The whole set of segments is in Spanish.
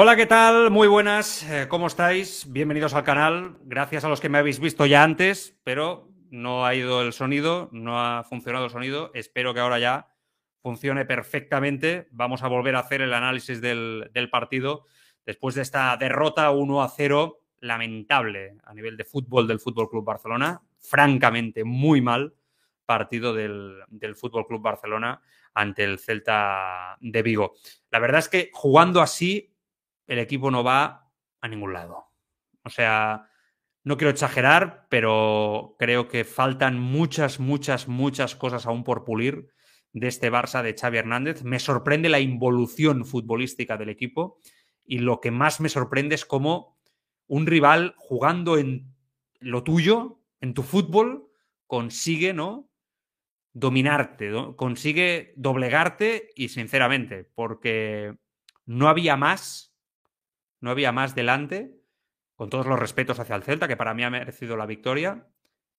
Hola, ¿qué tal? Muy buenas, eh, ¿cómo estáis? Bienvenidos al canal. Gracias a los que me habéis visto ya antes, pero no ha ido el sonido, no ha funcionado el sonido. Espero que ahora ya funcione perfectamente. Vamos a volver a hacer el análisis del, partido después de esta derrota 1 a 0 lamentable a nivel de fútbol del Fútbol Club Barcelona. Francamente, muy mal partido del, del Fútbol Club Barcelona ante el Celta de Vigo. La verdad es que jugando así el equipo no va a ningún lado. O sea, no quiero exagerar, pero creo que faltan muchas, muchas, muchas cosas aún por pulir de este Barça de Xavi Hernández. Me sorprende la involución futbolística del equipo y lo que más me sorprende es cómo un rival jugando en lo tuyo, en tu fútbol, consigue, ¿no? Dominarte, consigue doblegarte y sinceramente, porque no había más no había más delante, con todos los respetos hacia el Celta, que para mí ha merecido la victoria,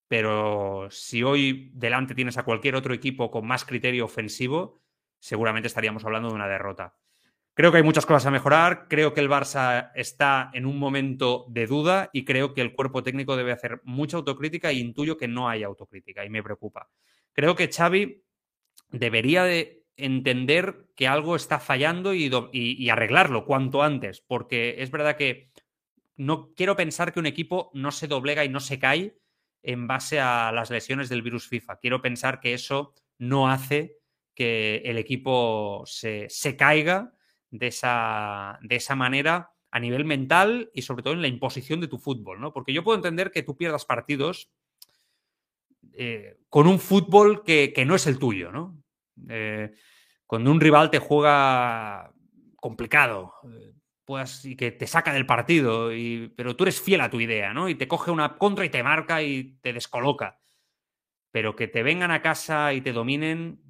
pero si hoy delante tienes a cualquier otro equipo con más criterio ofensivo, seguramente estaríamos hablando de una derrota. Creo que hay muchas cosas a mejorar, creo que el Barça está en un momento de duda y creo que el cuerpo técnico debe hacer mucha autocrítica e intuyo que no hay autocrítica y me preocupa. Creo que Xavi debería de entender que algo está fallando y, arreglarlo cuanto antes, porque es verdad que no quiero pensar que un equipo no se doblega y no se cae en base a las lesiones del virus FIFA. Quiero pensar que eso no hace que el equipo se, caiga de esa, de esa manera a nivel mental y sobre todo en la imposición de tu fútbol, ¿no? Porque yo puedo entender que tú pierdas partidos eh, con un fútbol que, no es el tuyo, ¿no? Eh, cuando un rival te juega complicado pues, y que te saca del partido, pero tú eres fiel a tu idea, ¿no? Y te coge una contra y te marca y te descoloca. Pero que te vengan a casa y te dominen,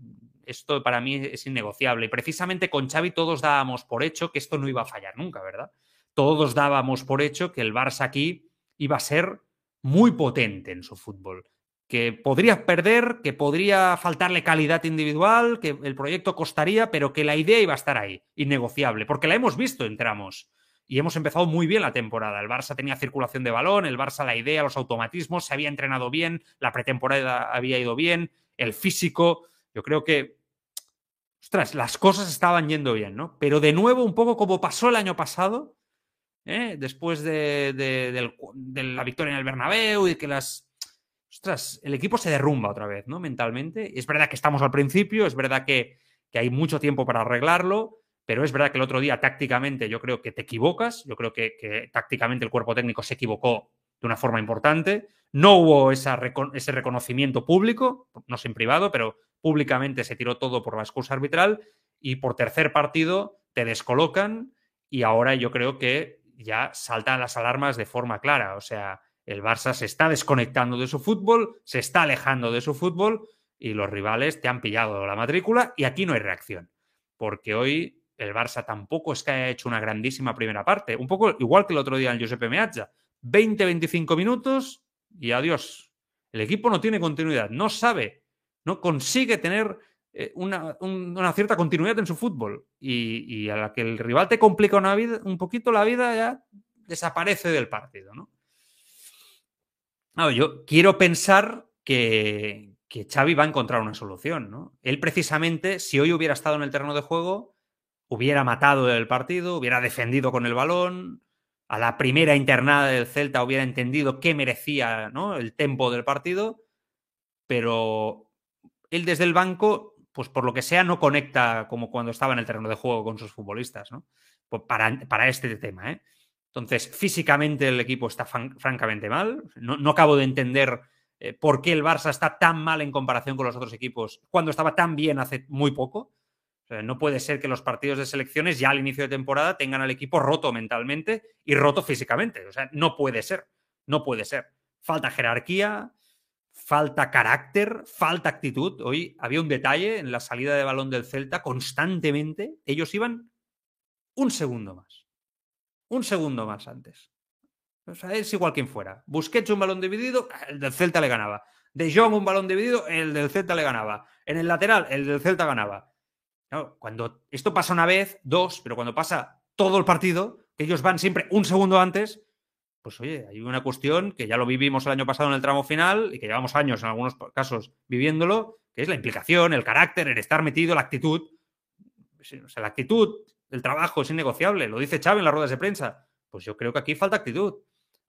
esto para mí es innegociable. Y precisamente con Xavi todos dábamos por hecho que esto no iba a fallar nunca, ¿verdad? Todos dábamos por hecho que el Barça aquí iba a ser muy potente en su fútbol, que podría perder, que podría faltarle calidad individual, que el proyecto costaría, pero que la idea iba a estar ahí, innegociable, porque la hemos visto en tramos. Y hemos empezado muy bien la temporada. El Barça tenía circulación de balón, el Barça la idea, los automatismos, se había entrenado bien, la pretemporada había ido bien, el físico. Yo creo que, ostras, las cosas estaban yendo bien, ¿no? Pero de nuevo, un poco como pasó el año pasado, ¿eh? después de, de la victoria en el Bernabéu y que las ostras, el equipo se derrumba otra vez, ¿no? Mentalmente. Es verdad que estamos al principio, es verdad que, hay mucho tiempo para arreglarlo, pero es verdad que el otro día tácticamente yo creo que te equivocas, yo creo que, tácticamente el cuerpo técnico se equivocó de una forma importante. No hubo ese reconocimiento público, no sé privado, pero públicamente se tiró todo por la excusa arbitral y por tercer partido te descolocan y ahora yo creo que ya saltan las alarmas de forma clara. O sea, el Barça se está desconectando de su fútbol, se está alejando de su fútbol y los rivales te han pillado la matrícula y aquí no hay reacción. Porque hoy el Barça tampoco es que haya hecho una grandísima primera parte. Un poco igual que el otro día en Giuseppe Meazza. 20-25 minutos y adiós. El equipo no tiene continuidad, no sabe, no consigue tener eh, una, cierta continuidad en su fútbol. Y, y, a la que el rival te complica una vida, un poquito la vida, ya desaparece del partido, ¿no? Yo quiero pensar que, que Xavi va a encontrar una solución, ¿no? Él precisamente, si hoy hubiera estado en el terreno de juego, hubiera matado el partido, hubiera defendido con el balón, a la primera internada del Celta hubiera entendido qué merecía ¿no? el tempo del partido, pero él desde el banco, pues por lo que sea, no conecta como cuando estaba en el terreno de juego con sus futbolistas, ¿no? Pues para, para este tema, ¿eh? Entonces, físicamente el equipo está francamente mal. No, acabo de entender eh, por qué el Barça está tan mal en comparación con los otros equipos cuando estaba tan bien hace muy poco. no puede ser que los partidos de selecciones ya al inicio de temporada tengan al equipo roto mentalmente y roto físicamente. O sea, no puede ser. No puede ser. Falta jerarquía, falta carácter, falta actitud. Hoy había un detalle en la salida de balón del Celta constantemente. Ellos iban un segundo más un segundo más antes. O sea, es igual quien fuera. Busquets un balón dividido, el del Celta le ganaba. De Jong un balón dividido, el del Celta le ganaba. En el lateral, el del Celta ganaba. cuando esto pasa una vez, dos, pero cuando pasa todo el partido, que ellos van siempre un segundo antes, pues oye, hay una cuestión que ya lo vivimos el año pasado en el tramo final y que llevamos años en algunos casos viviéndolo, que es la implicación, el carácter, el estar metido, la actitud. O sea, la actitud, el trabajo es innegociable, lo dice Chávez en las ruedas de prensa. Pues yo creo que aquí falta actitud.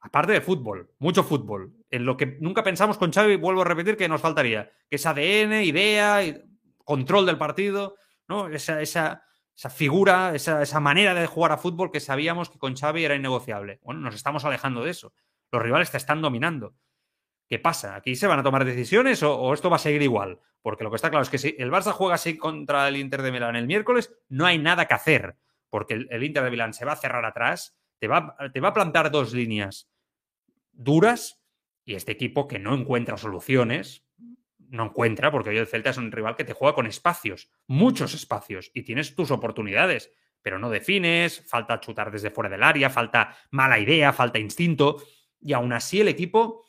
Aparte de fútbol, mucho fútbol. En lo que nunca pensamos con Xavi, vuelvo a repetir que nos faltaría, que es ADN, idea, control del partido, ¿no? Esa, esa, esa figura, esa, esa, manera de jugar a fútbol que sabíamos que con Xavi era innegociable. Bueno, nos estamos alejando de eso. Los rivales te están dominando. ¿Qué pasa? ¿Aquí se van a tomar decisiones o, esto va a seguir igual? Porque lo que está claro es que si el Barça juega así contra el Inter de Milán el miércoles, no hay nada que hacer, porque el, el Inter de Milán se va a cerrar atrás, te va, te va a plantar dos líneas duras y este equipo que no encuentra soluciones, no encuentra, porque hoy el Celta es un rival que te juega con espacios, muchos espacios, y tienes tus oportunidades, pero no defines, falta chutar desde fuera del área, falta mala idea, falta instinto, y aún así el equipo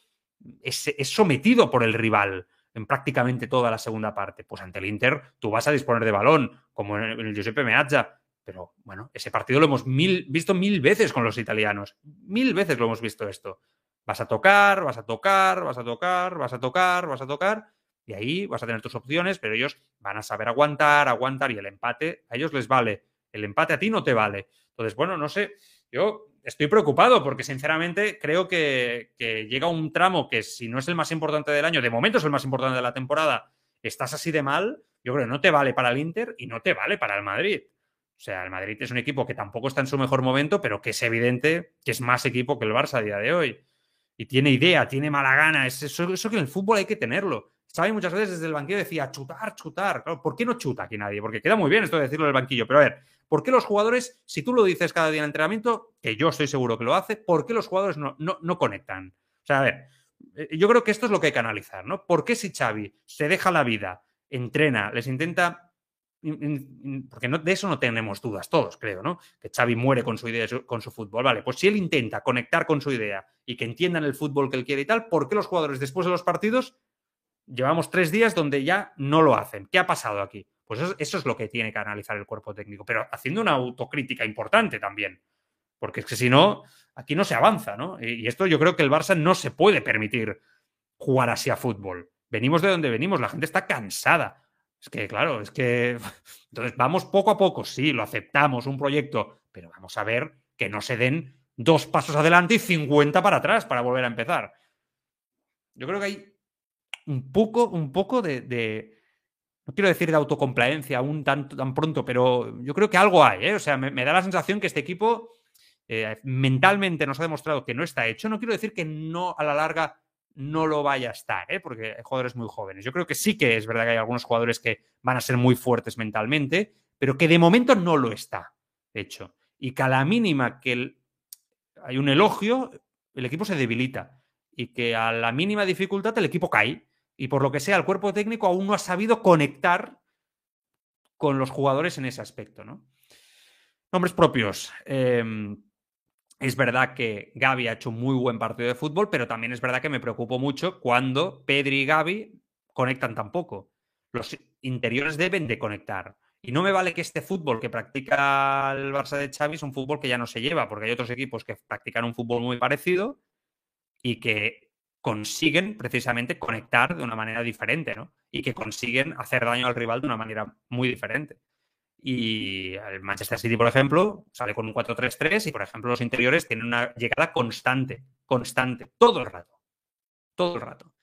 es, sometido por el rival en prácticamente toda la segunda parte. Pues ante el Inter tú vas a disponer de balón, como en el Giuseppe Meazza, pero bueno, ese partido lo hemos visto mil veces con los italianos, mil veces lo hemos visto esto. Vas a tocar, vas a tocar, vas a tocar, vas a tocar, vas a tocar, y ahí vas a tener tus opciones, pero ellos van a saber aguantar, aguantar y el empate a ellos les vale. El empate a ti no te vale. Entonces, bueno, no sé, yo estoy preocupado porque sinceramente creo que, llega un tramo que si no es el más importante del año, de momento es el más importante de la temporada, estás así de mal, yo creo que no te vale para el Inter y no te vale para el Madrid. O sea, el Madrid es un equipo que tampoco está en su mejor momento, pero que es evidente que es más equipo que el Barça a día de hoy. Y tiene idea, tiene mala gana. Es eso que en el fútbol hay que tenerlo. Xavi muchas veces desde el banquillo decía chutar, chutar. ¿Por qué no chuta aquí nadie? Porque queda muy bien esto de decirlo del banquillo. Pero a ver, ¿por qué los jugadores, si tú lo dices cada día en entrenamiento, que yo estoy seguro que lo hace, ¿por qué los jugadores no, no, no conectan? O sea, a ver, eh, yo creo que esto es lo que hay que analizar, ¿no? ¿Por qué si Xavi se deja la vida, entrena, les intenta porque de eso no tenemos dudas todos, creo, ¿no? Que Xavi muere con su idea, con su fútbol. Vale, pues si él intenta conectar con su idea y que entiendan el fútbol que él quiere y tal, ¿por qué los jugadores después de los partidos llevamos tres días donde ya no lo hacen? ¿Qué ha pasado aquí? Pues eso, es lo que tiene que analizar el cuerpo técnico, pero haciendo una autocrítica importante también. Porque es que si no, aquí no se avanza, ¿no? Y esto yo creo que el Barça no se puede permitir jugar así a fútbol. Venimos de donde venimos, la gente está cansada. Es que, claro, es que. Entonces, vamos poco a poco, sí, lo aceptamos, un proyecto, pero vamos a ver que no se den dos pasos adelante y 50 para atrás para volver a empezar. Yo creo que hay un poco, un poco de, no quiero decir de autocomplacencia aún tan, tan pronto, pero yo creo que algo hay, ¿eh? O sea, me, da la sensación que este equipo eh, mentalmente nos ha demostrado que no está hecho. No quiero decir que no a la larga no lo vaya a estar, ¿eh? porque hay jugadores muy jóvenes. Yo creo que sí que es verdad que hay algunos jugadores que van a ser muy fuertes mentalmente, pero que de momento no lo está, hecho. Y que a la mínima que hay un elogio, el equipo se debilita. Y que a la mínima dificultad el equipo cae. Y por lo que sea, el cuerpo técnico aún no ha sabido conectar con los jugadores en ese aspecto, ¿no? Nombres propios. Eh, es verdad que Gaby ha hecho un muy buen partido de fútbol, pero también es verdad que me preocupo mucho cuando Pedri y Gaby conectan tan poco. Los interiores deben de conectar. Y no me vale que este fútbol que practica el Barça de Xavi es un fútbol que ya no se lleva, porque hay otros equipos que practican un fútbol muy parecido y que consiguen precisamente conectar de una manera diferente, ¿no? Y que consiguen hacer daño al rival de una manera muy diferente. Y el Manchester City, por ejemplo, sale con un 4-3-3 y, por ejemplo, los interiores tienen una llegada constante, constante, todo el rato. Todo el rato.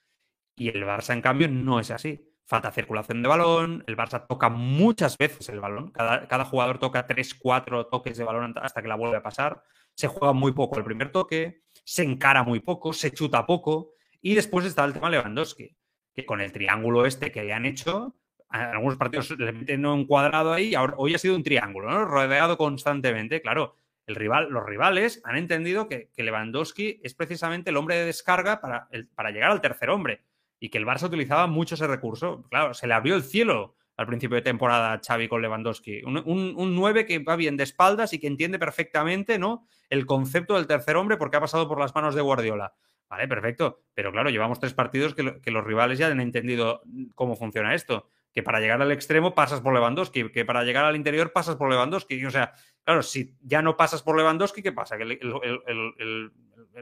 Y el Barça, en cambio, no es así. Falta circulación de balón, el Barça toca muchas veces el balón, cada, cada jugador toca 3-4 toques de balón hasta que la vuelve a pasar, se juega muy poco el primer toque, se encara muy poco, se chuta poco, y después está el tema Lewandowski, que con el triángulo este que le han hecho, algunos partidos le meten un cuadrado ahí, ahora, hoy ha sido un triángulo, ¿no? Rodeado constantemente. Claro, el rival, los rivales han entendido que, Lewandowski es precisamente el hombre de descarga para, para llegar al tercer hombre y que el Barça utilizaba mucho ese recurso. Claro, se le abrió el cielo al principio de temporada Xavi con Lewandowski. Un, un, un 9 que va bien de espaldas y que entiende perfectamente ¿no? el concepto del tercer hombre porque ha pasado por las manos de Guardiola. Vale, perfecto. Pero claro, llevamos tres partidos que, lo, que los rivales ya han entendido cómo funciona esto que para llegar al extremo pasas por Lewandowski, que para llegar al interior pasas por Lewandowski. O sea, Claro, si ya no pasas por Lewandowski, ¿qué pasa? Que el,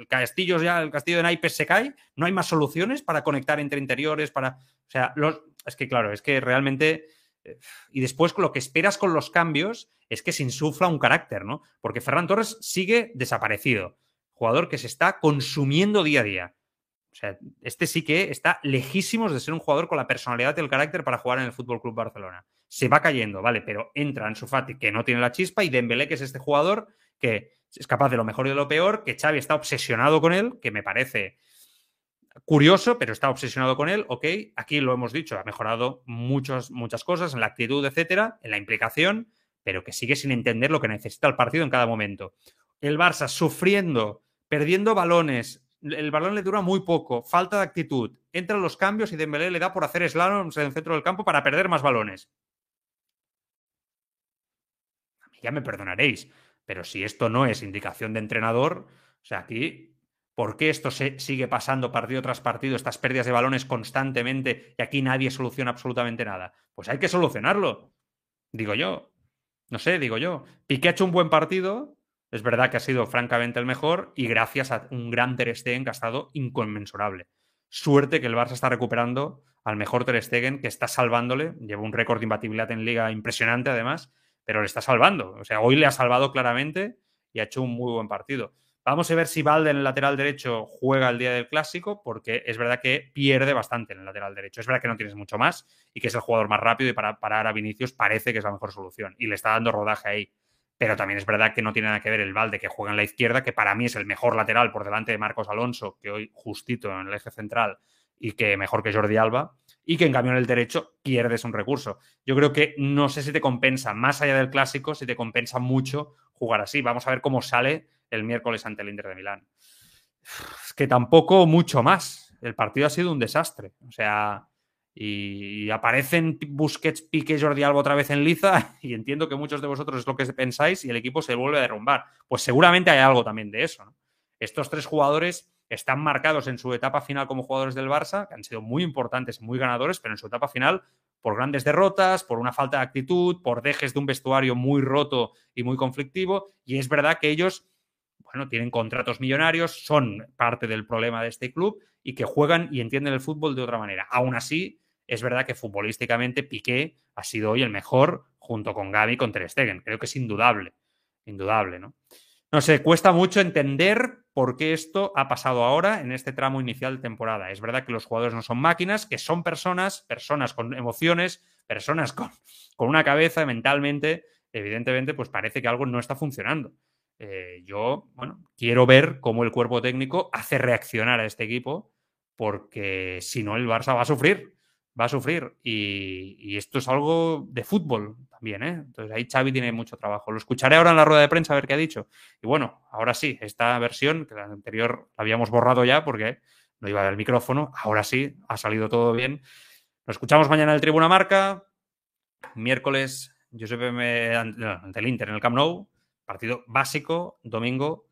castillo ya, el castillo de naipes se cae, no hay más soluciones para conectar entre interiores, para. O sea, los, es que claro, es que realmente. Eh, y después lo que esperas con los cambios es que se insufla un carácter, ¿no? Porque Ferran Torres sigue desaparecido. Jugador que se está consumiendo día a día. O sea, este sí que está lejísimos de ser un jugador con la personalidad y el carácter para jugar en el Fútbol Club Barcelona. Se va cayendo, vale, pero entra en su Fati que no tiene la chispa y Dembélé que es este jugador que es capaz de lo mejor y de lo peor, que Xavi está obsesionado con él, que me parece curioso, pero está obsesionado con él, ok, aquí lo hemos dicho, ha mejorado muchas muchas cosas en la actitud, etcétera, en la implicación, pero que sigue sin entender lo que necesita el partido en cada momento. El Barça sufriendo, perdiendo balones, el balón le dura muy poco, falta de actitud, entran los cambios y Dembélé le da por hacer slaloms en el centro del campo para perder más balones. Ya me perdonaréis, pero si esto no es indicación de entrenador, o sea, aquí, ¿por qué esto se sigue pasando partido tras partido, estas pérdidas de balones constantemente y aquí nadie soluciona absolutamente nada? Pues hay que solucionarlo, digo yo. No sé, digo yo. Piqué ha hecho un buen partido, es verdad que ha sido francamente el mejor y gracias a un gran Ter Stegen que ha estado inconmensurable. Suerte que el Barça está recuperando al mejor Ter Stegen que está salvándole, lleva un récord de imbatibilidad en liga impresionante además, pero le está salvando. O sea, hoy le ha salvado claramente y ha hecho un muy buen partido. Vamos a ver si Valde en el lateral derecho juega el día del clásico, porque es verdad que pierde bastante en el lateral derecho. Es verdad que no tienes mucho más y que es el jugador más rápido y para parar a Vinicius parece que es la mejor solución. Y le está dando rodaje ahí. Pero también es verdad que no tiene nada que ver el Valde que juega en la izquierda, que para mí es el mejor lateral por delante de Marcos Alonso, que hoy justito en el eje central y que mejor que Jordi Alba, y que en cambio en el derecho pierdes un recurso. Yo creo que no sé si te compensa, más allá del clásico, si te compensa mucho jugar así. Vamos a ver cómo sale el miércoles ante el Inter de Milán. Es que tampoco mucho más. El partido ha sido un desastre. O sea, y aparecen Busquets, Pique, Jordi Alba otra vez en liza y entiendo que muchos de vosotros es lo que pensáis y el equipo se vuelve a derrumbar. Pues seguramente hay algo también de eso. Estos tres jugadores están marcados en su etapa final como jugadores del Barça, que han sido muy importantes muy ganadores, pero en su etapa final por grandes derrotas, por una falta de actitud, por dejes de un vestuario muy roto y muy conflictivo. Y es verdad que ellos, bueno, tienen contratos millonarios, son parte del problema de este club y que juegan y entienden el fútbol de otra manera. Aún así, es verdad que futbolísticamente Piqué ha sido hoy el mejor junto con Gaby y con Ter Stegen. Creo que es indudable, indudable, ¿no? No sé, cuesta mucho entender por qué esto ha pasado ahora en este tramo inicial de temporada. Es verdad que los jugadores no son máquinas, que son personas, personas con emociones, personas con, con una cabeza mentalmente. Evidentemente, pues parece que algo no está funcionando. Eh, yo, bueno, quiero ver cómo el cuerpo técnico hace reaccionar a este equipo, porque si no, el Barça va a sufrir va a sufrir. Y, esto es algo de fútbol también, ¿eh? Entonces ahí Xavi tiene mucho trabajo. Lo escucharé ahora en la rueda de prensa a ver qué ha dicho. Y bueno, ahora sí, esta versión, que la anterior la habíamos borrado ya porque no iba del micrófono, ahora sí, ha salido todo bien. Nos escuchamos mañana en el Tribuna Marca. Miércoles, Josep me, ante el Inter en el Camp Nou. Partido básico, domingo,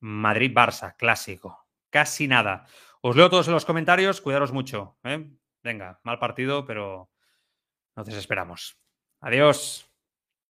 Madrid-Barça, clásico. Casi nada. Os leo todos en los comentarios, cuidaros mucho. ¿eh? Venga, mal partido, pero nos desesperamos. Adiós.